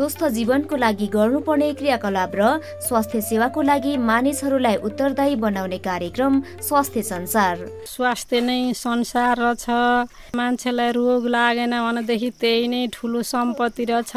स्वस्थ जीवनको लागि गर्नुपर्ने क्रियाकलाप र स्वास्थ्य सेवाको लागि मानिसहरूलाई उत्तरदायी बनाउने कार्यक्रम स्वास्थ्य संसार। स्वास्थ्य नै संसार छ मान्छेलाई रोग लागेन भनेदेखि त्यही नै ठुलो सम्पत्ति रहेछ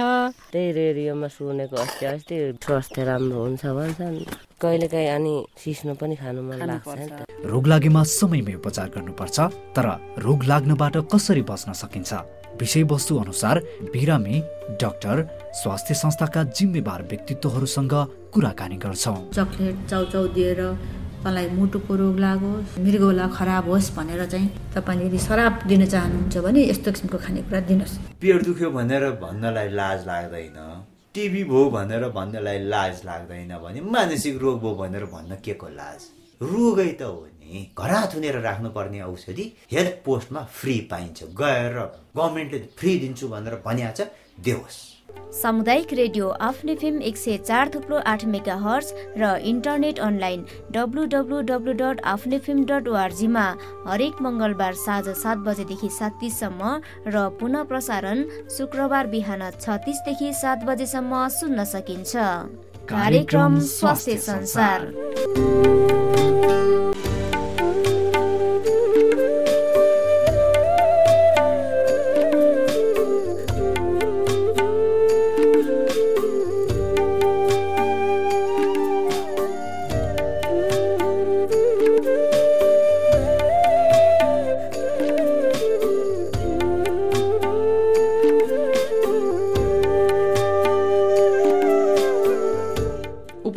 त्यही रेडियोमा सुनेको अस्ति अस्ति स्वास्थ्य राम्रो हुन्छ भन्छन्। कहिलेकाहीँ अनि सिस्नो पनि खानु मन लाग्छ नि त। रोग लागेमा समयमै उपचार गर्नुपर्छ तर रोग लाग्नबाट कसरी बच्न सकिन्छ? विषयवस्तु अनुसार बिरामी डाक्टर स्वास्थ्य संस्थाका जिम्मेवार व्यक्तित्वहरूसँग कुराकानी गर्छौँ। चक्लेट चाउचाउ दिएर तँलाई मुटुको रोग लागोस् मृगौला खराब होस् भनेर चाहिँ तपाईँले यदि शराब दिन चाहनुहुन्छ भने यस्तो किसिमको खानेकुरा दिनुहोस्। पेट दुख्यो भनेर भन्नलाई लाज लाग्दैन टिबी भयो भनेर भन्नलाई लाज लाग्दैन भने मानसिक रोग भयो भनेर भन्न के को लाज? रोगै त हो नि। घरा थुनेर राख्नुपर्ने औषधि हेल्थ पोस्टमा फ्री पाइन्छ। गएर गभर्मेन्टले फ्री दिन्छु भनेर भनिहाल्छ देओस्। सामुदायिक रेडियो आफ्नै फिल्म एक सय चार थुप्रो आठ मेगा हर्स र internet online W W W dot आफ्नै फिल्म डट ओआरजीमा हरेक मङ्गलबार साँझ सात बजेदेखि सात तिससम्म र पुनः प्रसारण शुक्रबार बिहान छ तिसदेखि सात बजेसम्म सुन्न सकिन्छ। कार्यक्रम स्वास्थ्य संसार।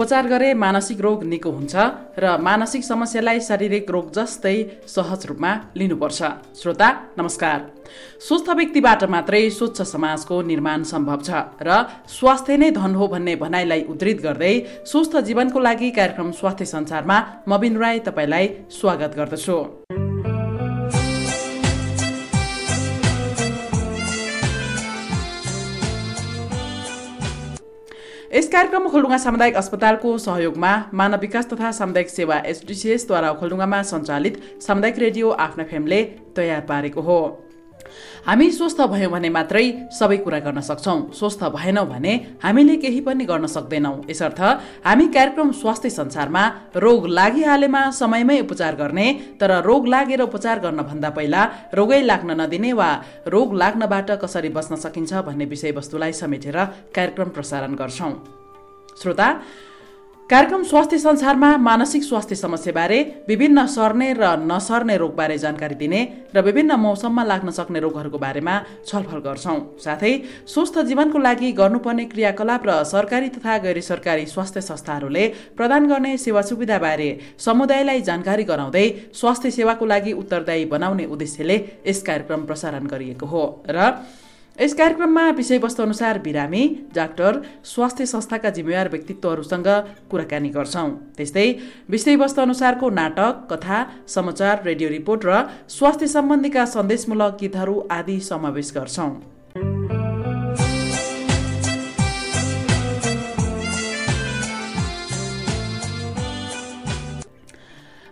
उपचार गरे मानसिक रोग निको हुन्छ र मानसिक समस्यालाई शारीरिक रोग जस्तै सहज रूपमा लिनुपर्छ। श्रोता नमस्कार। स्वस्थ व्यक्तिबाट मात्रै स्वच्छ समाजको निर्माण सम्भव छ र स्वास्थ्य नै धन हो भन्ने भनाइलाई उद्धृत गर्दै स्वस्थ जीवनको लागि कार्यक्रम स्वास्थ्य संसारमा मबिन राई तपाईँलाई स्वागत गर्दछु। यस कार्यक्रम ओखलडुङ्गा सामुदायिक अस्पतालको सहयोगमा मानव विकास तथा सामुदायिक सेवा एसडिसिएसद्वारा ओखलडुङ्गामा सञ्चालित सामुदायिक रेडियो आफ्ना फेमले तयार पारेको हो हामी स्वस्थ भयौँ भने मात्रै सबै कुरा गर्न सक्छौँ। स्वस्थ भएनौँ भने हामीले केही पनि गर्न सक्दैनौँ। यसर्थ हामी कार्यक्रम स्वास्थ्य संसारमा रोग लागिहालेमा समयमै उपचार गर्ने तर रोग लागेर उपचार गर्न भन्दा पहिला रोगै लाग्न नदिने वा रोग लाग्नबाट कसरी बच्न सकिन्छ भन्ने विषयवस्तुलाई समेटेर कार्यक्रम प्रसारण गर्छौँ। श्रोता कार्यक्रम स्वास्थ्य संसारमा मानसिक स्वास्थ्य समस्याबारे विभिन्न सर्ने र नसर्ने रोगबारे जानकारी दिने र विभिन्न मौसममा लाग्न सक्ने रोगहरूको बारेमा छलफल गर्छौँ। साथै स्वस्थ जीवनको लागि गर्नुपर्ने क्रियाकलाप र सरकारी तथा गैर सरकारी स्वास्थ्य संस्थाहरूले प्रदान गर्ने सेवा सुविधाबारे समुदायलाई जानकारी गराउँदै स्वास्थ्य सेवाको लागि उत्तरदायी बनाउने उद्देश्यले यस कार्यक्रम प्रसारण गरिएको हो। र यस कार्यक्रममा विषयवस्तु अनुसार बिरामी डाक्टर स्वास्थ्य संस्थाका जिम्मेवार व्यक्तित्वहरूसँग कुराकानी गर्छौँ। त्यस्तै विषयवस्तु अनुसारको नाटक कथा समाचार रेडियो रिपोर्ट र स्वास्थ्य सम्बन्धीका सन्देशमूलक गीतहरू आदि समावेश गर्छौँ।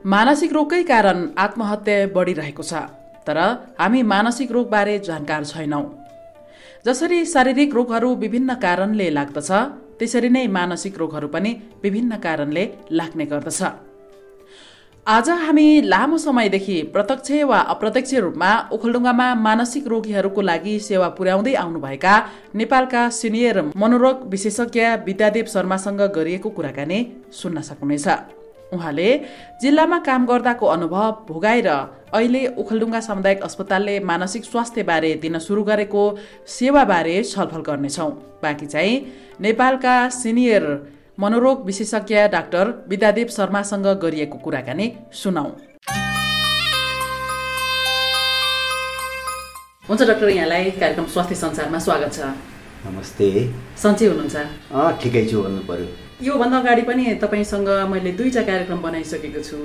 मानसिक रोगकै कारण आत्महत्या बढिरहेको छ तर हामी मानसिक रोगबारे जानकार छैनौँ। जसरी शारीरिक रोगहरू विभिन्न कारणले लाग्दछ त्यसरी नै मानसिक रोगहरू पनि विभिन्न कारणले लाग्ने गर्दछ। आज हामी लामो समयदेखि प्रत्यक्ष वा अप्रत्यक्ष रूपमा ओखलडुङ्गामा मानसिक रोगीहरूको लागि सेवा पुर्याउँदै आउनुभएका नेपालका सिनियर मनोरोग विशेषज्ञ विद्यादेव शर्मासँग गरिएको कुराकानी सुन्न सक्नुहुनेछ। उहाँले जिल्लामा काम गर्दाको अनुभव भोगाएर अहिले ओखलडुङ्गा सामुदायिक अस्पतालले मानसिक स्वास्थ्यबारे दिन सुरु गरेको सेवाबारे छलफल गर्नेछौँ। बाँकी चाहिँ नेपालका सिनियर मनोरोग विशेषज्ञ डाक्टर विद्यादेव शर्मासँग गरिएको कुराकानी सुनौ हुन्छ डाक्टर यहाँलाई कार्यक्रम स्वास्थ्य संसारमा स्वागत छ। नमस्ते। सन्चै हुनुहुन्छ? ठिकै छु भन्नु पर्यो। योभन्दा अगाडि पनि तपाईँसँग मैले दुईवटा कार्यक्रम बनाइसकेको छु।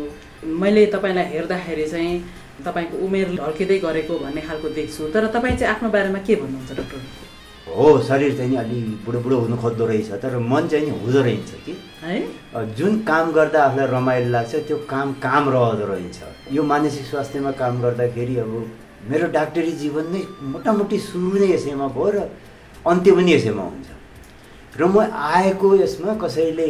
मैले तपाईँलाई हेर्दाखेरि चाहिँ तपाईँको उमेर ढल्किँदै गरेको भन्ने खालको देख्छु। तर तपाईँ चाहिँ आफ्नो बारेमा के भन्नुहुन्छ डाक्टर? हो शरीर चाहिँ नि अलि बुढो बुढो हुनु खोज्दो रहेछ तर मन चाहिँ नि हुँदो रहेछ कि? है? जुन काम गर्दा आफूलाई रमाइलो लाग्छ त्यो काम काम रहँदो रहेछ। यो मानसिक स्वास्थ्यमा काम गर्दाखेरि अब मेरो डाक्टरी जीवन नै मोटामोटी सुरु नै यसैमा भयो र अन्त्य पनि यसैमा हुन्छ। र म आएको यसमा कसैले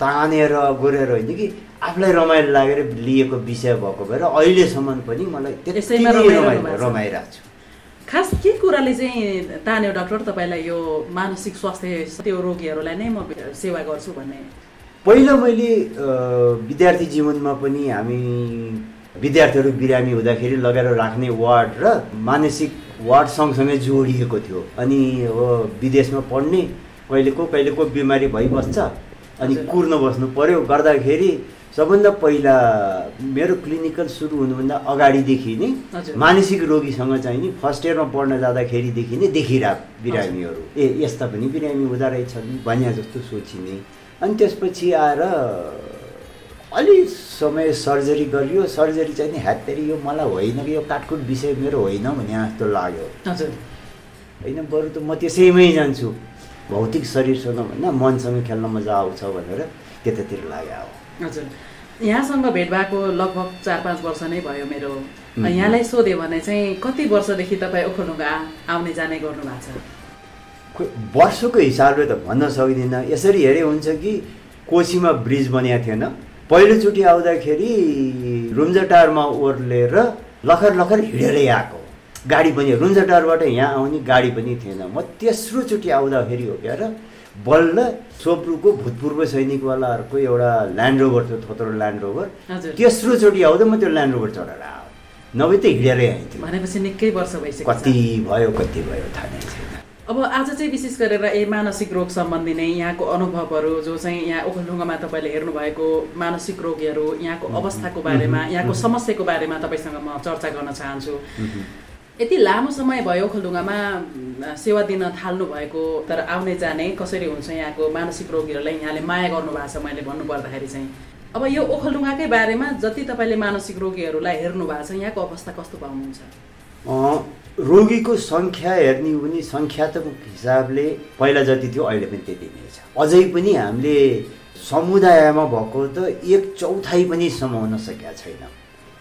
तानेर गोरेर होइन कि आफूलाई रमाइलो लागेर लिएको विषय भएको भएर अहिलेसम्म पनि मलाई त्यति यसैमा नै रमाइरहनु रमाइलो भएको छ। रमाइरहेको छु। खास के कुराले चाहिँ तान्यो डाक्टर तपाईँलाई यो मानसिक स्वास्थ्य त्यो रोगीहरूलाई नै म सेवा गर्छु भन्ने? पहिला मैले विद्यार्थी जीवनमा पनि हामी विद्यार्थीहरू बिरामी हुँदाखेरि लगेर राख्ने वार्ड र मानसिक वार्ड सँगसँगै जोडिएको थियो। अनि अब विदेशमा पढ्ने कहिलेको कहिलेको बिमारी भइबस्छ अनि। कुर्न बस्नु पर्यो। गर्दाखेरि सबभन्दा पहिला मेरो क्लिनिकल सुरु हुनुभन्दा अगाडिदेखि नै। मानसिक रोगीसँग चाहिँ नि फर्स्ट इयरमा पढ्न जाँदाखेरिदेखि नै देखिरहेको बिरामीहरू। ए यस्ता पनि बिरामी हुँदो रहेछन् भने जस्तो सोचिने। अनि त्यसपछि आएर अलि समय सर्जरी गरियो। सर्जरी चाहिँ नि ह्यात्तरी यो मलाई होइन कि यो काटकुट विषय मेरो होइन भने जस्तो लाग्यो। होइन बरु त म त्यसैमै जान्छु। भौतिक शरीरसँग भन्दा मनसँग खेल्न मजा आउँछ भनेर त्यतातिर लाग्यो हजुर। यहाँसँग भेट भएको लगभग चार पाँच वर्ष नै भयो मेरो। यहाँलाई सोध्यो भने चाहिँ कति वर्षदेखि तपाईँ ओखलढुङ्गा आउने जाने गर्नु भएको छ? खोइ वर्षको हिसाबले त भन्न सक्दिनँ। यसरी हेरे हुन्छ कि कोसीमा ब्रिज बनिएको थिएन। पहिलोचोटि आउँदाखेरि रुम्जाटारमा ओर्लेर लखर लखर हिँडेरै आएको। गाडी पनि रुम्जाटारबाट यहाँ आउने गाडी पनि थिएन। म तेस्रोचोटि आउँदाखेरि हो क्या र बल्ल सोप्रुको भूतपूर्व सैनिकवालाहरूको एउटा ल्यान्ड रोभर थियो थोत्रो ल्यान्ड रोभर तेस्रोचोटि आउँदा म त्यो ल्यान्ड रोभर चढेर आएको नभए त हिँडेरै आइन्थ्यो। भनेपछि निकै वर्ष भइसक्यो कति भयो कति भयो थाहा नै छैन। अब आज चाहिँ विशेष गरेर ए मानसिक रोग सम्बन्धी नै यहाँको अनुभवहरू जो चाहिँ यहाँ ओखलढुङ्गामा तपाईँले हेर्नुभएको मानसिक रोगीहरू यहाँको अवस्थाको बारेमा यहाँको समस्याको बारेमा तपाईँसँग म चर्चा गर्न चाहन्छु। यति लामो समय भयो ओखलढुङ्गामा म, सेवा दिन थाल्नु भएको तर आउने जाने कसरी हुन्छ यहाँको मानसिक रोगीहरूलाई यहाँले माया गर्नु भएको छ मैले भन्नु पर्दाखेरि चाहिँ। अब यो ओखलढुङ्गाकै बारेमा जति तपाईँले मानसिक रोगीहरूलाई हेर्नु भएको छ यहाँको अवस्था कस्तो पाउनुहुन्छ? रोगीको सङ्ख्या हेर्ने हो भने सङ्ख्यात्मक हिसाबले पहिला जति थियो अहिले पनि त्यति नै छ। अझै पनि हामीले समुदायमा भएको त एक चौथाइ पनि समाउन सकेका छैन।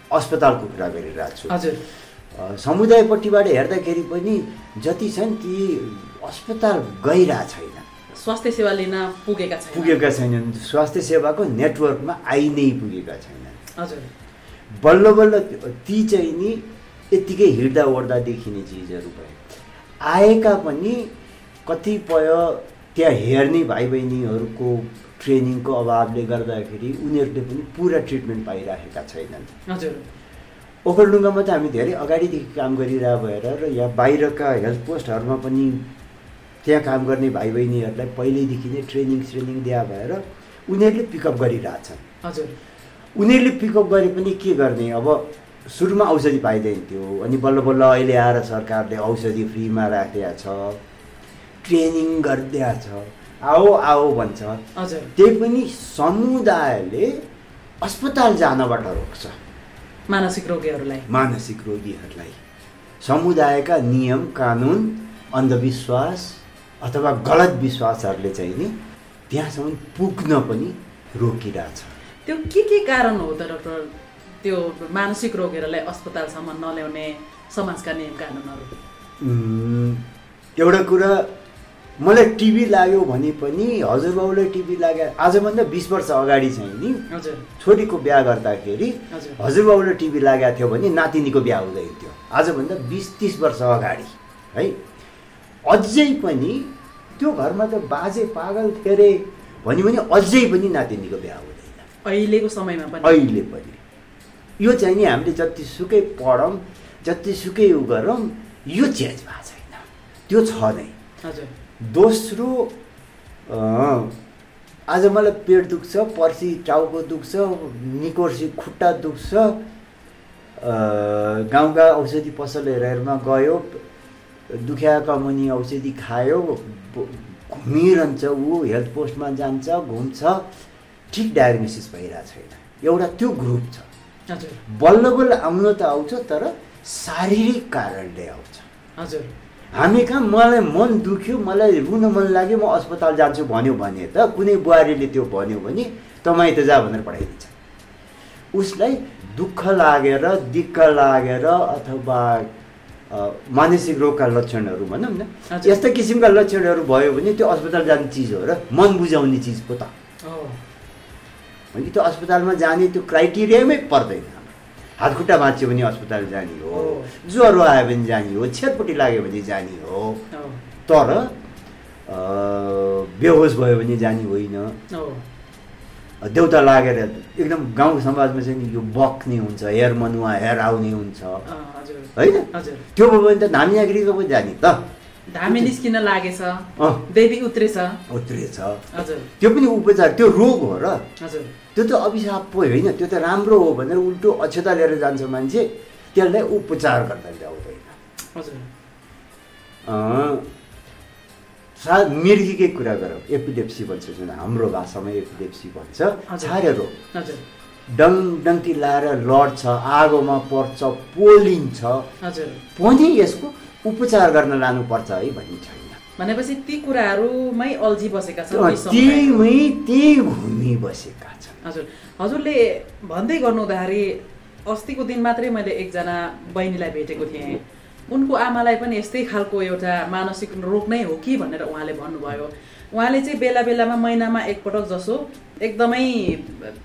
अस्पतालको कुरा गरिरहेको छु। हजुर। समुदायपट्टिबाट हेर्दाखेरि पनि जति छन् ती अस्पताल गइरहेको छैन। स्वास्थ्य सेवा लिन पुगेका छैन। पुगेका छैनन्। स्वास्थ्य सेवाको नेटवर्कमा आइ नै पुगेका छैनन्। हजुर। बल्ल बल्ल ती चाहिँ नि यत्तिकै हिँड्दा ओर्दा देखिने चिजहरू भए। आएका पनि कतिपय त्यहाँ हेर्ने भाइ बहिनीहरूको ट्रेनिङको अभावले गर्दाखेरि उनीहरूले पनि पुरा ट्रिटमेन्ट पाइराखेका छैनन्। हजुर। ओखलडुङ्गामा त हामी धेरै अगाडिदेखि काम गरिरहेको भएर र यहाँ बाहिरका हेल्थ पोस्टहरूमा पनि त्यहाँ काम गर्ने भाइ बहिनीहरूलाई पहिल्यैदेखि नै ट्रेनिङ श्रेनिङ दिए भएर उनीहरूले पिकअप गरिरहेछन्। हजुर। उनीहरूले पिकअप गरे पनि के गर्ने? अब सुरुमा औषधि पाइँदैन थियो। अनि बल्ल बल्ल अहिले आएर सरकारले औषधि फ्रीमा राखिदिएको छ ट्रेनिङ गरिदिएको छ आओ आओ भन्छ। हजुर। त्यही पनि समुदायले अस्पताल जानबाट रोक्छ। मानसिक रोगीहरूलाई। मानसिक रोगीहरूलाई। समुदायका नियम कानुन अन्धविश्वास अथवा गलत विश्वासहरूले चाहिँ नि त्यहाँसम्म पुग्न पनि रोकिरहेछ। त्यो के के कारण हो त डक्टर त्यो मानसिक रोगीहरूलाई अस्पतालसम्म नल्याउने समाजका नियम कानुनहरू? एउटा कुरा मलाई टिभी लाग्यो भने पनि हजुरबाउलाई टिभी लाग्यो। आजभन्दा बिस वर्ष अगाडि चाहिँ नि छोरीको बिहा गर्दाखेरि हजुर। हजुरबाउलाई टिभी लागेको थियो भने नातिनीको बिहा हुँदैन थियो। आजभन्दा बिस तिस वर्ष अगाडि है? अझै पनि त्यो घरमा त बाजे पागल थिए अरे भन्यो भने अझै पनि नातिनीको बिहा हुँदैन। अहिलेको समयमा पनि? अहिले पनि। यो चाहिँ नि हामीले जतिसुकै पढौँ जतिसुकै उ गरौँ यो चेन्ज भएको छैन। त्यो छ नै। हजुर। दोस्रो आज मलाई पेट दुख्छ पर्सि टाउको दुख्छ निकोर्सी खुट्टा दुख्छ गाउँका औषधि पसलहरूमा गयो दुखिया कमुनी औषधि खायो घुमिरहन्छ ऊ हेल्थ पोस्टमा जान्छ घुम्छ। ठिक डायग्नोसिस भइरहेको छैन। एउटा त्यो ग्रुप छ। हजुर। बल्ल बल्ल आउन त आउँछ तर शारीरिक कारणले आउँछ। हजुर। हामी कहाँ मलाई मन दुख्यो मलाई रुन मन लाग्यो म अस्पताल जान्छु भन्यो भने त कुनै बुहारीले त्यो भन्यो भने तपाईँ त जा भनेर पठाइदिन्छ। उसलाई दुःख लागेर दिक्क लागेर अथवा मानसिक रोगका लक्षणहरू भनौँ न। यस्ता किसिमका लक्षणहरू भयो भने त्यो अस्पताल जाने चिज हो र मन बुझाउने चिज पो त। त्यो अस्पतालमा जाने त्यो क्राइटेरियामै पर्दैन। हात खुट्टा भाँच्यो भने अस्पताल जाने हो। ज्वरो आयो भने जाने हो छेरपट्टि लाग्यो भने जाने हो। तर बेहोस भयो भने जाने होइन। देउता लागेर एकदम गाउँ समाजमा चाहिँ यो बक्ने हुन्छ हेर मनुवा हेर आउने हुन्छ। होइन? त्यो भयो भने त धामी नागरिकको पो जाने त। धामी निस्किन लागेछ। देवी उत्रेछ। उत्रिएछ हजुर। त्यो पनि उपचार त्यो रोग हो र। हजुर। त्यो त अभिशाप पो होइन त्यो त राम्रो हो भनेर उल्टो अक्षता लिएर जान्छ मान्छे त्यसलाई उपचार गर्दा ल्याउँदैन सा मिर्गीकै कुरा गरौँ एपिडेप्सी भन्छ जुन हाम्रो भाषामा एपिडेप्सी भन्छ। छारे रोग। डङ डङ्की लाएर लड्छ आगोमा पर्छ पोलिन्छ पनि यसको उपचार गर्न लानुपर्छ है भन्ने छैन। भनेपछि ती कुराहरूमै अल्झी बसेका छन्। त्यहीमै त्यही घुमी बसेका छन्। हजुर हजुरले भन्दै गर्नु हुँदाखेरि अस्तिको दिन मात्रै मैले एकजना बहिनीलाई भेटेको थिएँ। उनको आमालाई पनि यस्तै खालको एउटा मानसिक रोग नै हो कि भनेर उहाँले भन्नुभयो। उहाँले चाहिँ बेला बेलामा महिनामा एकपटक जसो एकदमै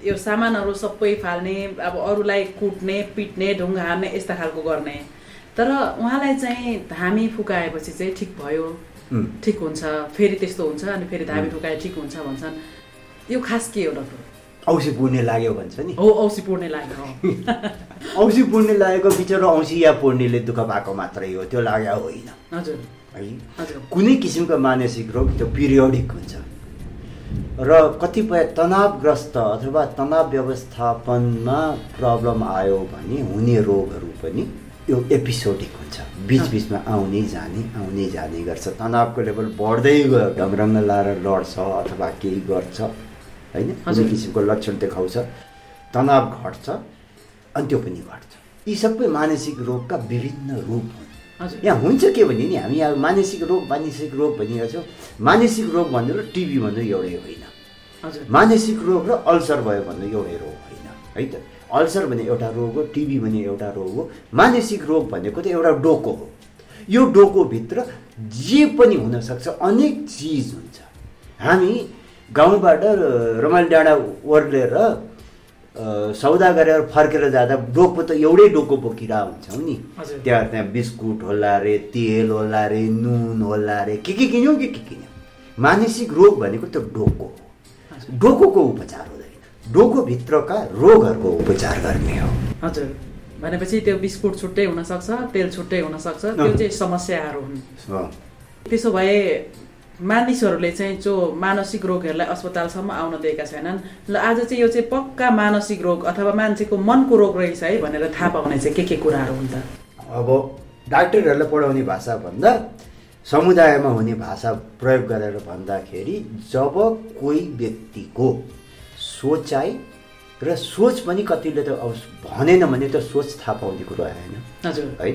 यो सामानहरू सबै फाल्ने अब अरूलाई कुट्ने पिट्ने ढुङ्गा हान्ने यस्ता खालको गर्ने। तर उहाँलाई चाहिँ धामी फुकाएपछि चाहिँ ठिक भयो। ठिक हुन्छ फेरि त्यस्तो हुन्छ अनि फेरि धामी फुकाए ठिक हुन्छ भन्छन्। यो खास के हो डक्टर? औँसी पुर्ने लाग्यो भन्छ नि। हो औसी पुर्ने लाग्यो। औँसी पुर्ने लागेको बिचरा औँसी या पूर्णेले दुःख पाएको मात्रै हो त्यो लाग्यो होइन। हजुर। है? कुनै किसिमको मानसिक रोग त्यो पिरियोडिक हुन्छ। र कतिपय तनावग्रस्त अथवा तनाव व्यवस्थापनमा प्रब्लम आयो भने हुने रोगहरू पनि यो एपिसोडिक हुन्छ। बिचबिचमा आउने जाने आउने जाने गर्छ। तनावको लेभल बढ्दै गयो। ढङ्रङ्ग लाएर लड्छ अथवा केही गर्छ होइन? कुनै। किसिमको लक्षण देखाउँछ। तनाव घट्छ अनि त्यो पनि घट्छ। यी सबै मानसिक रोगका विभिन्न रूप हुन्। यहाँ हुन्छ के भने नि हामी अब मानसिक रोग मानसिक रोग भनिरहेको छौँ। मानसिक रोग भन्नु र टिबी भन्नु एउटै होइन। मानसिक रोग र अल्सर भयो भन्नु एउटै रोग होइन है त? अल्सर भने एउटा रोग हो टिबी भने एउटा रोग हो मानसिक रोग भनेको त एउटा डोको हो। यो डोकोभित्र जे पनि हुनसक्छ अनेक चिज हुन्छ। हामी गाउँबाट रमाइलो डाँडा ओर्लेर सौदा गरेर फर्केर जाँदा डोको त एउटै डोको बोकिरा हुन्छौँ नि। त्यहाँ त्यहाँ बिस्कुट होला रे तेल होला रे नुन होला रे के के किन्यौँ के के किन्यौँ। मानसिक रोग भनेको त्यो डोको हो। डोकोको उपचार हुँदैन डोकोभित्रका रोगहरूको उपचार गर्ने हो। हजुर। भनेपछि त्यो बिस्कुट छुट्टै हुनसक्छ तेल छुट्टै हुनसक्छ त्यो। चाहिँ समस्याहरू हुन्। त्यसो भए मानिसहरूले चाहिँ जो मानसिक रोगहरूलाई अस्पतालसम्म आउन दिएका छैनन् ल आज चाहिँ यो चाहिँ पक्का मानसिक रोग अथवा मान्छेको मनको रोग रहेछ है भनेर थाहा पाउने चाहिँ के के कुराहरू हुन् त? अब डाक्टरहरूलाई पढाउने भाषा भन्दा समुदायमा हुने भाषा प्रयोग गरेर भन्दाखेरि जब कोही व्यक्तिको सोचाइ र सोच पनि कतिले त अब भनेन भने त सोच थाहा पाउने कुरो आएन हजुर। है?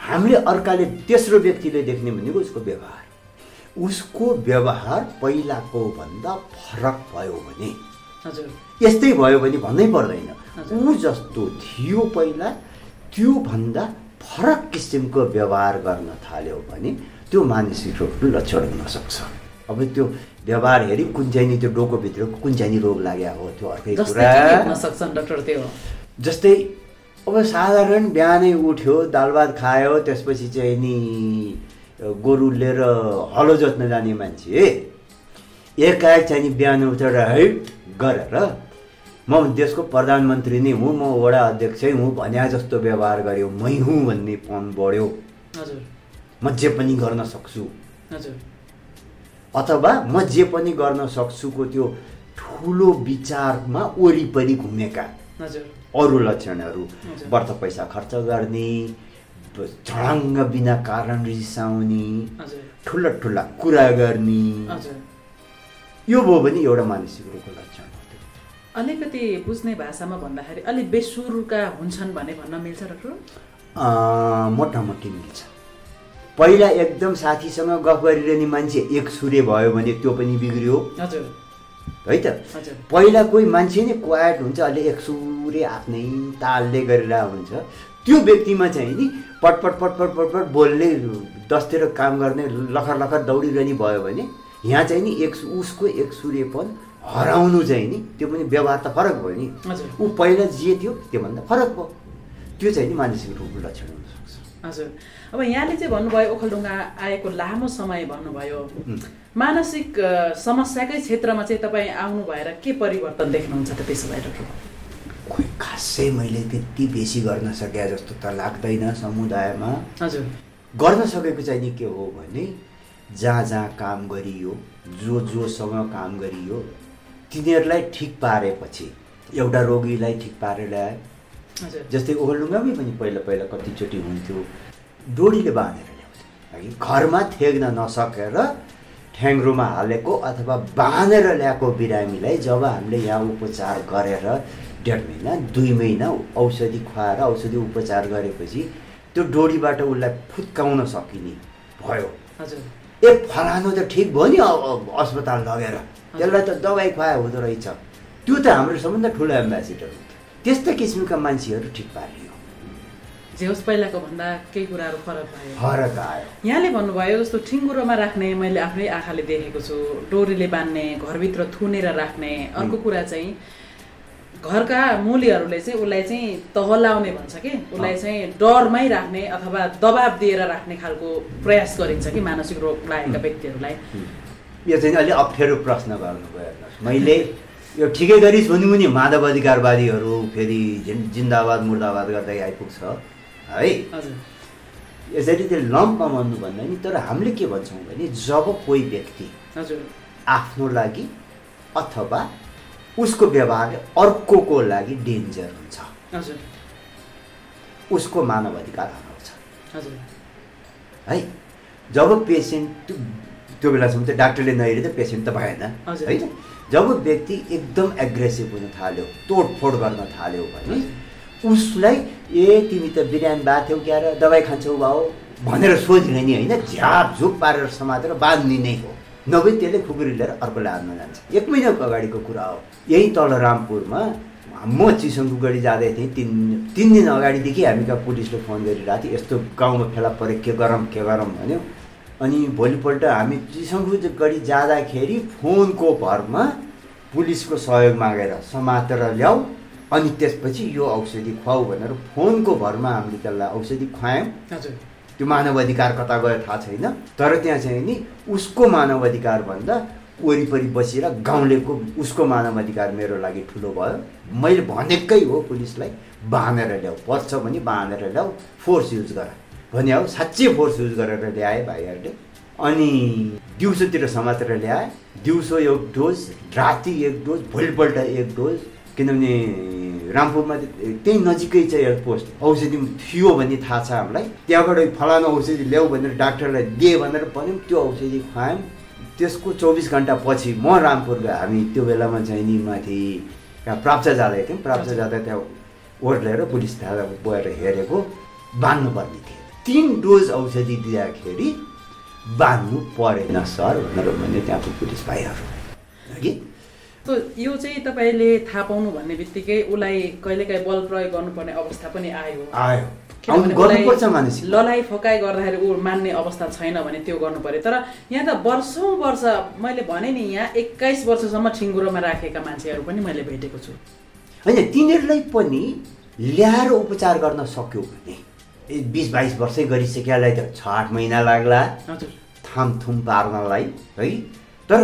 हामीले अर्काले तेस्रो व्यक्तिले देख्ने भनेको उसको व्यवहार। उसको व्यवहार पहिलाको भन्दा फरक भयो भने। हजुर। यस्तै भयो भने भन्नै पर्दैन। ऊ जस्तो थियो पहिला त्योभन्दा फरक किसिमको व्यवहार गर्न थाल्यो भने त्यो मानसिक रोगको लक्षण हुनसक्छ अब त्यो व्यवहार हेरी कुन चाहिँ नि त्यो डोकोभित्रको कुन चाहिँ नि रोग लाग्यो हो त्यो अर्कै कुरा। सक्छन् डाक्टर त्यो? जस्तै अब साधारण बिहानै उठ्यो दाल भात खायो त्यसपछि चाहिँ नि गोरु लिएर हलो जोत्न जाने मान्छे। एकाएक चाहिँ नि बिहान उठेर है गरेर म देशको प्रधानमन्त्री नै हुँ म वडा अध्यक्षै हुँ भन्या जस्तो व्यवहार गर्यो मै हुँ भन्ने पन बढ्यो। हजुर। म जे पनि गर्न सक्छु। हजुर। अथवा म जे पनि गर्न सक्छुको त्यो ठुलो विचारमा वरिपरि घुमेका अरू लक्षणहरू। व्रत पैसा खर्च गर्ने झडङ्ग बिना कारण रिसाउने ठुला ठुला कुरा गर्ने यो भयो भने एउटा मानसिक रोगको लक्षण हो। अलिकति बुझ्ने भाषामा भन्दाखेरि अलि बेसुरका हुन्छन् भने भन्न मिल्छ डाक्टर? मोटामोटी मिल्छ। पहिला एकदम साथीसँग गफ गरिरहने मान्छे एक सुरे भयो भने त्यो पनि बिग्रियो। है त? पहिला कोही मान्छे नै क्वाइट हुन्छ अहिले एक सुरे आफ्नै तालले गरिरहेको हुन्छ। त्यो व्यक्तिमा चाहिँ नि पटपट पटपट पटपट बोल्ने दसतिर काम गर्ने लखर लखर दौडिरहने भयो भने यहाँ चाहिँ नि एक उसको एक सूर्यपन हराउनु चाहिँ नि त्यो पनि व्यवहार त फरक भयो नि। ऊ पहिला जे थियो त्योभन्दा फरक भयो। त्यो चाहिँ नि मानसिक रोगको लक्षण हुनसक्छ हजुर। अब यहाँले चाहिँ भन्नुभयो ओखलढुङ्गा आएको लामो समय भन्नुभयो। मानसिक समस्याकै क्षेत्रमा चाहिँ तपाईँ आउनु भएर के परिवर्तन देख्नुहुन्छ त त्यसो भए डक्टर खोइ खासै मैले त्यति बेसी गर्न सके जस्तो त लाग्दैन समुदायमा। हजुर। गर्न सकेको चाहिँ नि के हो भने जहाँ जहाँ काम गरियो जो जोसँग काम गरियो तिनीहरूलाई ठिक पारेपछि एउटा रोगीलाई ठिक पारेर जस्तै ओखलढुङ्गामै पनि पहिला पहिला कतिचोटि हुन्थ्यो? डोरीले बाँधेर ल्याउँथ्यो। है घरमा थेग्न नसकेर ठ्याङ्ग्रोमा हालेको अथवा बाँधेर ल्याएको बिरामीलाई जब हामीले यहाँ उपचार गरेर डेढ महिना दुई महिना औषधि खुवाएर औषधि उपचार गरेपछि त्यो डोरीबाट उसलाई फुत्काउन सकिने भयो। हजुर। ए फलानु त ठिक भयो नि अस्पताल लगेर। त्यसलाई त दबाई खुवाए हुँदो रहेछ। त्यो त हाम्रो सबभन्दा ठुलो एम्बेसिडर हो। त्यस्ता किसिमका मान्छेहरू ठिक पारियो। जे होस् पहिलाको भन्दा केही कुराहरू फरक भयो। फरक आयो। यहाँले भन्नुभयो जस्तो ठिङ्गुरोमा राख्ने मैले आफ्नै आँखाले देखेको छु। डोरीले बान्ने घरभित्र थुनेर राख्ने अर्को कुरा चाहिँ घरका मूलीहरूले चाहिँ उसलाई चाहिँ तहलाउने भन्छ कि? उसलाई चाहिँ डरमै राख्ने अथवा दबाब दिएर राख्ने खालको प्रयास गरिन्छ कि मानसिक रोग लागेका व्यक्तिहरूलाई। यो चाहिँ अलि अप्ठ्यारो प्रश्न गर्नुभयो मैले यो ठिकै गरिस् भने पनि माधव अधिकारवादीहरू फेरि जिन- जिन्दाबाद मुर्दाबाद गर्दै आइपुग्छ है? यसरी त्यो लम्पमा भन्नुभन्दा नि तर हामीले के भन्छौँ भने जब कोही व्यक्ति आफ्नो लागि अथवा उसको व्यवहार अर्कोको लागि डेन्जर हुन्छ। उसको मानव अधिकार हराउँछ है? जब पेसेन्ट त्यो बेलासम्म त डाक्टरले नहेरे त पेसेन्ट त भएन। होइन? जब व्यक्ति एकदम एग्रेसिभ हुन थाल्यो तोडफोड गर्न थाल्यो भने उसलाई ए तिमी त बिरामी भएको थियौ क्या र दबाई खान्छौ भाउ भनेर सोधिने नि होइन झ्यापझुप पारेर समातेर बाँधिने हो। नभए त्यसले खुकुरी लिएर अर्कोलाई हान्न जान्छ। एक महिनाको अगाडिको कुरा हो। यही तल रामपुरमा म चिसङको जाँदै थिएँ। तिन तिन दिन अगाडिदेखि हामी कहाँ पुलिसले फोन गरिरहेको थियो। यस्तो गाउँमा फेला पऱ्यो के गरौँ के गरौँ भन्यो। अनि भोलिपल्ट हामी चिसङको गढी जाँदाखेरि फोनको भरमा पुलिसको सहयोग मागेर समातेर ल्याऊ। अनि त्यसपछि यो औषधि खुवाऊ भनेर फोनको भरमा हामीले त्यसलाई औषधि खुवायौँ। त्यो मानव अधिकार कता गयो थाहा छैन। तर त्यहाँ चाहिँ नि उसको मानव अधिकार भन्दा वरिपरि बसेर गाउँलेको उसको मानव अधिकार मेरो लागि ठुलो भयो। मैले भनेकै हो पुलिसलाई बाँधेर ल्याऊ। पर्छ भने बाँधेर ल्याऊ। फोर्स युज गर भने हो साँच्चै फोर्स युज गरेर ल्याए भाइहरूले। अनि दिउँसोतिर समातेर ल्याए। दिउँसो एक डोज राति एक डोज भोलिपल्ट एक डोज। किनभने रामपुरमा त्यही नजिकै चाहिँ हेल्थ पोस्ट औषधि थियो भन्ने थाहा छ हामीलाई। त्यहाँबाट फलानु औषधि ल्याऊ भनेर डाक्टरलाई दिए भनेर भन्यौँ। त्यो औषधि खुवायौँ। त्यसको चौबिस घन्टा पछि म रामपुर गएँ हामी त्यो बेलामा चाहिँ नि माथि प्राप्त जाँदै थियौँ। प्राप्त जाँदा त्यहाँ ओर्लेर पुलिस थाहा गएर हेरेको बाँध्नुपर्ने थियो। तिन डोज औषधि दिँदाखेरि बाँध्नु परेन सर भनेर भने त्यहाँको पुलिस भाइहरू त यो चाहिँ तपाईँले थाहा पाउनु भन्ने बित्तिकै उसलाई कहिलेकाहीँ बल प्रयोग गर्नुपर्ने अवस्था पनि आयो। आयो। ललाइ फकाइ गर्दाखेरि ऊ मान्ने अवस्था छैन भने त्यो गर्नु पर्यो। तर यहाँ त वर्षौँ वर्ष मैले भने नि यहाँ एक्काइस वर्षसम्म ठिङ्गुरोमा राखेका मान्छेहरू पनि मैले भेटेको छु। होइन तिनीहरूलाई पनि ल्याएर उपचार गर्न सक्यो भने बिस बाइस वर्षै गरिसकेलाई त छ आठ महिना लाग्ला। थामथुम पार्नलाई है? तर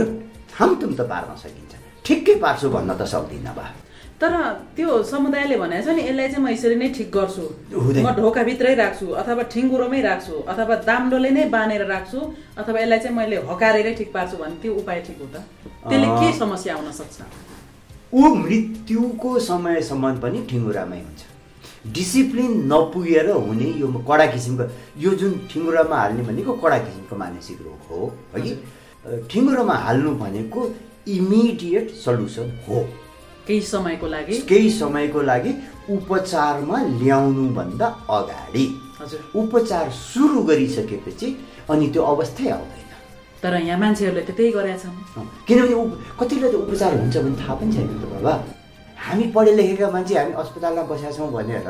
थामथुम त पार्न सकिन्छ। ठिकै पार्छु भन्न त सक्दिनँ बा। तर त्यो समुदायले भनेको छ नि यसलाई चाहिँ म यसरी नै ठिक गर्छु। म ढोकाभित्रै राख्छु अथवा ठिङ्गुरोमै राख्छु अथवा दाम्डोले नै बाँधेर राख्छु अथवा यसलाई चाहिँ मैले हकारेरै ठिक पार्छु भने त्यो उपाय ठिक हो त? त्यसले के। समस्या आउन सक्छ? ऊ मृत्युको समयसम्म पनि ठिङ्गुरामै हुन्छ। डिसिप्लिन नपुगेर हुने यो कडा किसिमको यो जुन ठिङ्गुरामा हाल्ने भनेको कडा किसिमको मानसिक रोग हो है? ठिङ्गुरामा हाल्नु भनेको इमिडिएट सल्युसन हो। केही समयको लागि? केही समयको लागि उपचारमा ल्याउनुभन्दा अगाडि। हजुर। उपचार सुरु गरिसकेपछि अनि त्यो अवस्थै आउँदैन। तर यहाँ मान्छेहरूले त त्यही गरेका छन्। किनभने उप कतिलाई त उपचार हुन्छ भने थाहा पनि छैन त बाबा। हामी पढे लेखेका मान्छे हामी अस्पतालमा बसेका छौँ भनेर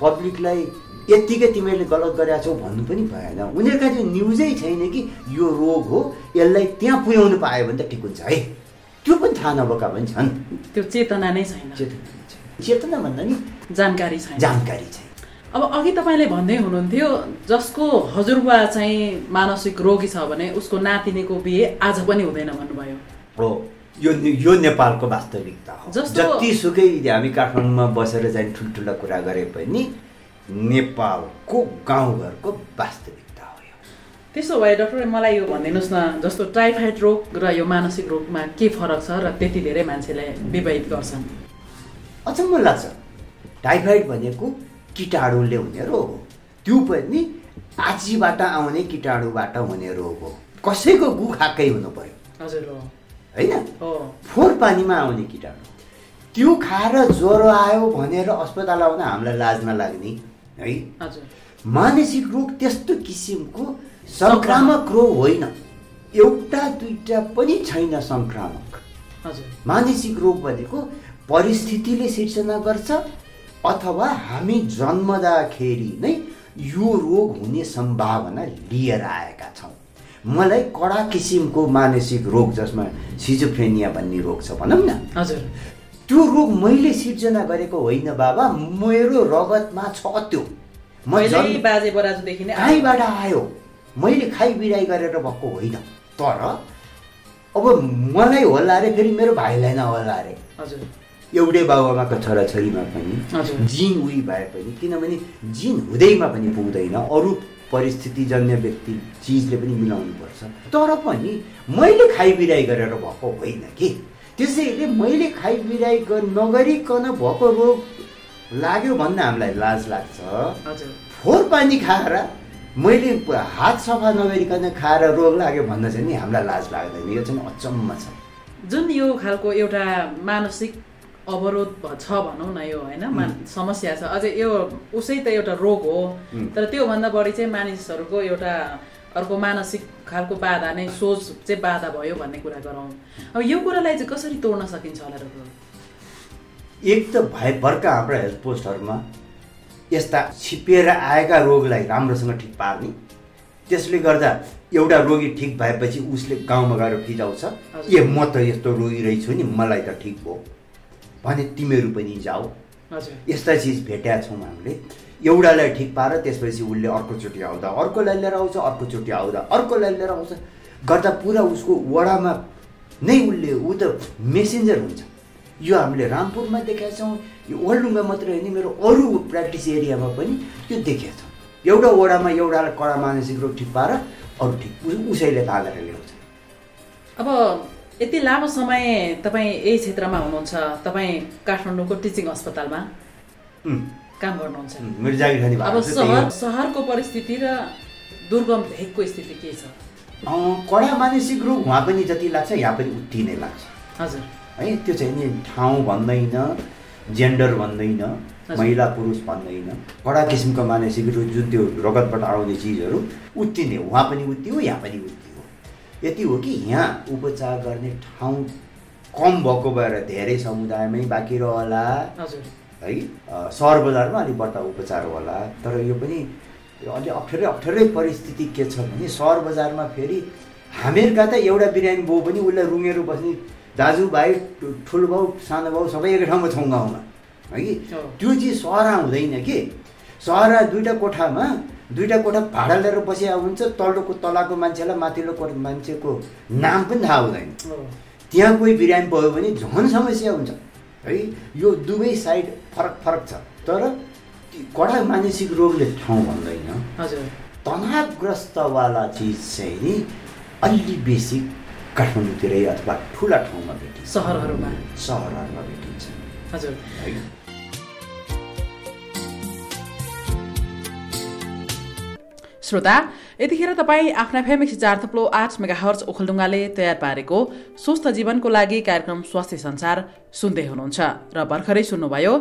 पब्लिकलाई यत्तिकै तिमीहरूले गलत गरेका छौ भन्नु पनि भएन। उनीहरूका चाहिँ न्युजै छैन कि यो रोग हो यसलाई त्यहाँ पुर्याउनु पायो भने त ठिक हुन्छ है। त्यो पनि थाहा नभएका पनि छन्। त्यो चेतना नै छैन। चेतना भन्दा नि जानकारी छैन। जानकारी छैन। अब अघि तपाईँले भन्दै हुनुहुन्थ्यो जसको हजुरबा चाहिँ मानसिक रोगी छ भने उसको नातिनीको बिहे आज पनि हुँदैन भन्नुभयो। यो यो नेपालको वास्तविकता हो। जस्तो- जतिसुकै हामी काठमाडौँमा बसेर चाहिँ ठुल्ठुला कुरा गरे पनि नेपालको गाउँघरको वास्तविकता हो यो। त्यसो भए डक्टर मलाई यो भनिदिनुहोस् न जस्तो टाइफाइड रोग र यो मानसिक रोगमा के फरक छ र त्यति धेरै मान्छेले विवाहित गर्छन्? अचम्म लाग्छ। टाइफाइड भनेको किटाणुले हुने रोग हो। त्यो पनि आजीबाट आउने किटाणुबाट हुने रोग हो। कसैको गु खाएकै हुनु पर्यो। हजुर हो। होइन? फोहोर पानीमा आउने किटाणु। त्यो खाएर ज्वरो आयो भनेर अस्पताल आउन हामीलाई लाज नलाग्ने है? मानसिक रोग त्यस्तो किसिमको सङ्क्रामक रोग होइन। एउटा दुईटा पनि छैन सङ्क्रामक। मानसिक रोग भनेको परिस्थितिले सिर्जना गर्छ अथवा हामी जन्मदाखेरि नै यो रोग हुने सम्भावना लिएर आएका छौँ। मलाई कडा किसिमको मानसिक रोग जसमा सिजोफ्रेनिया भन्ने रोग छ भनौँ न। हजुर। त्यो रोग मैले सिर्जना गरेको होइन बाबा। मेरो रगतमा छ त्यो। कहीँबाट आयो। मैले खाइबिराइ गरेर भएको होइन। तर अब मलाई होला अरे फेरि मेरो भाइलाई नहोला अरे। हजुर। एउटै बाबुआमाको छोराछोरीमा पनि। जिन उही भए पनि किनभने जिन हुँदैमा पनि पुग्दैन। अरू परिस्थितिजन्य व्यक्ति चिजले पनि मिलाउनु पर्छ। तर पनि मैले खाइबिराइ गरेर भएको होइन कि? त्यसैले मैले खाइबिराइ नगरिकन भएको रोग लाग्यो भन्न हामीलाई लाज लाग्छ। फोहोर पानी खाएर मैले हात सफा नगरिकन खाएर रोग लाग्यो भन्न चाहिँ नि हामीलाई लाज लाग्दैन। यो चाहिँ अचम्म छ। जुन यो खालको एउटा मानसिक अवरोध छ भनौँ न यो होइन? समस्या छ। अझै यो उसै त एउटा रोग हो। तर त्योभन्दा बढी चाहिँ मानिसहरूको एउटा अर्को मानसिक खालको बाधा नै सोच चाहिँ बाधा भयो भन्ने कुरा गरौँ। अब यो कुरालाई चाहिँ कसरी तोड्न सकिन्छ होला डक्टर एक त भए भर्खर हाम्रा हेल्थ पोस्टहरूमा यस्ता छिपिएर आएका रोगलाई राम्रोसँग ठिक पार्ने त्यसले गर्दा एउटा रोगी ठिक भएपछि उसले गाउँमा गएर फिजाउँछ। ए म त यस्तो रोगी रहेछु नि मलाई त ठिक भयो भने तिमीहरू पनि जाऊ। यस्ता चिज भेट्या छौँ हामीले। एउटालाई ठिक पार त्यसपछि उसले अर्कोचोटि आउँदा। अर्कोलाई लिएर आउँछ अर्कोचोटि आउँदा। अर्कोलाई लिएर आउँछ। गर्दा पुरा उसको वडामा नै उसले ऊ त मेसेन्जर हुन्छ। यो हामीले रामपुरमा देखेका छौँ। यो ओल्डुङ्गा मात्रै होइन मेरो अरू प्र्याक्टिस एरियामा पनि यो देखेका छौँ। एउटा वडामा एउटालाई कडा मानसिक रोग ठिक पार अरू ठिक उसैले तानेर ल्याउँछ। अब यति लामो समय तपाईँ यही क्षेत्रमा हुनुहुन्छ तपाईँ काठमाडौँको टिचिङ अस्पतालमा काम गर्नुहुन्छ। अब। सहर सहरको परिस्थिति र दुर्गम भेगको स्थिति के छ? कडा मानसिक रोग उहाँ पनि जति लाग्छ यहाँ पनि उति नै लाग्छ। हजुर। है त्यो चाहिँ नि ठाउँ भन्दैन जेन्डर भन्दैन। महिला पुरुष भन्दैन। कडा किसिमको मानसिक रोग जुन त्यो रगतबाट आउने चिजहरू उति नै। उहाँ पनि उति हो यहाँ पनि उति हो। यति हो कि यहाँ उपचार गर्ने ठाउँ कम भएको भएर धेरै समुदायमै बाँकी रहला। है सहर बजारमा अलिक बढ्ता उपचार होला। तर यो पनि अलि अप्ठ्यारै अप्ठ्यारै परिस्थिति के छ भने सहर बजारमा फेरि हामीहरूका त एउटा बिरामी बाउ पनि उसलाई रुँगेर बस्ने दाजुभाइ ठुलो बाउ सानो बाउ सबै एकै ठाउँमा छौँ गाउँमा। है कि? हो। त्यो चिज सहरा हुँदैन कि? सहरा दुइटा कोठामा दुइटा कोठा भाडा लिएर बसिया हुन्छ तल्लोको तलाको मान्छेलाई माथिल्लो को मान्छेको नाम पनि थाहा हुँदैन। त्यहाँ कोही बिरामी भयो भने झन् समस्या हुन्छ। है यो दुवै साइड फरक फरक छ। तर कडा मानसिक रोगले ठाउँ भन्दैन। तनावग्रस्तवाला चिज चाहिँ नि अलि बेसी काठमाडौँतिरै अथवा ठुला ठाउँमा भेटिन्छ। सहरहरूमा। सहरहरूमा भेटिन्छ। हजुर। श्रोता यतिखेर तपाईँ आफ्ना फेम एक सय चार थप्लो आठ मेगा हर्च ओखलडुङ्गाले तयार पारेको स्वस्थ जीवनको लागि कार्यक्रम स्वास्थ्य संसार सुन्दै हुनुहुन्छ र भर्खरै सुन्नुभयो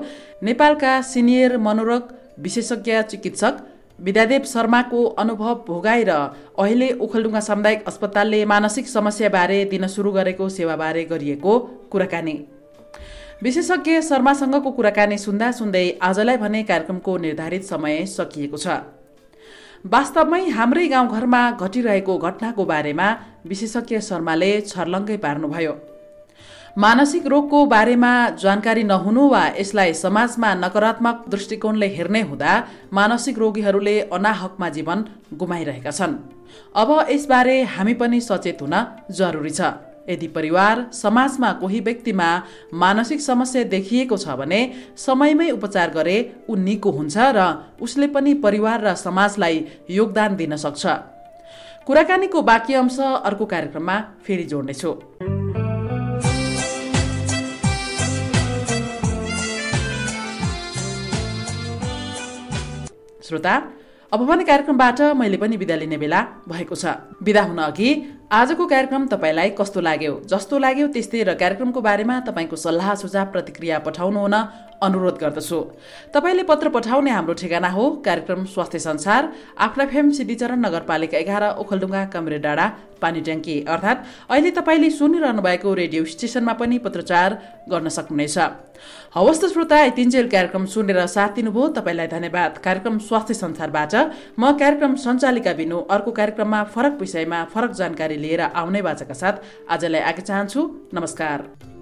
नेपालका सिनियर मनोरोग विशेषज्ञ चिकित्सक विद्यादेव शर्माको अनुभव भोगाई र अहिले ओखलडुङ्गा सामुदायिक अस्पतालले मानसिक समस्याबारे दिन सुरु गरेको सेवाबारे गरिएको कुराकानी। विशेषज्ञ शर्मासँगको कुराकानी सुन्दा सुन्दै आजलाई भने कार्यक्रमको निर्धारित समय सकिएको छ। वास्तवमै हाम्रै गाउँघरमा घटिरहेको घटनाको बारेमा विशेषज्ञ शर्माले छर्लङ्गै पार्नुभयो। मानसिक रोगको बारेमा जानकारी नहुनु वा यसलाई समाजमा नकारात्मक दृष्टिकोणले हेर्ने हुँदा मानसिक रोगीहरूले अनाहकमा जीवन गुमाइरहेका छन्। अब यसबारे हामी पनि सचेत हुन जरुरी छ। यदि परिवार समाजमा कोही व्यक्तिमा मानसिक समस्या देखिएको छ भने समयमै उपचार गरे ऊ निको हुन्छ र उसले पनि परिवार र समाजलाई योगदान दिन सक्छ। कुराकानीको बाँकी अंश अर्को कार्यक्रममा फेरि जोड्नेछु। श्रोता अब भने कार्यक्रमबाट मैले पनि बिदा लिने बेला भएको छ। बिदा हुन अघि आजको कार्यक्रम तपाईँलाई कस्तो लाग्यो? जस्तो लाग्यो त्यस्तै र कार्यक्रमको बारेमा तपाईँको सल्लाह सुझाव प्रतिक्रिया पठाउनु हुन अनुरोध गर्दछु। तपाईँले पत्र पठाउने हाम्रो ठेगाना हो कार्यक्रम स्वास्थ्य संसार आफ्ना फेम सिद्धिचरण नगरपालिका एघार ओखलडुङ्गा कमरे डाँडा पानी ट्याङ्की अर्थात् अहिले तपाईँले सुनिरहनु भएको रेडियो स्टेसनमा पनि पत्रचार गर्न सक्नुहुनेछ। हवस् त श्रोता कार्यक्रम सुनेर साथ दिनुभयो। तपाईँलाई धन्यवाद। कार्यक्रम स्वास्थ्य संसारबाट म कार्यक्रम सञ्चालिका बिनु। अर्को कार्यक्रममा फरक विषयमा फरक जानकारी लिएर आउने बाचाका साथ आजलाई आगे चाहन्छु। नमस्कार।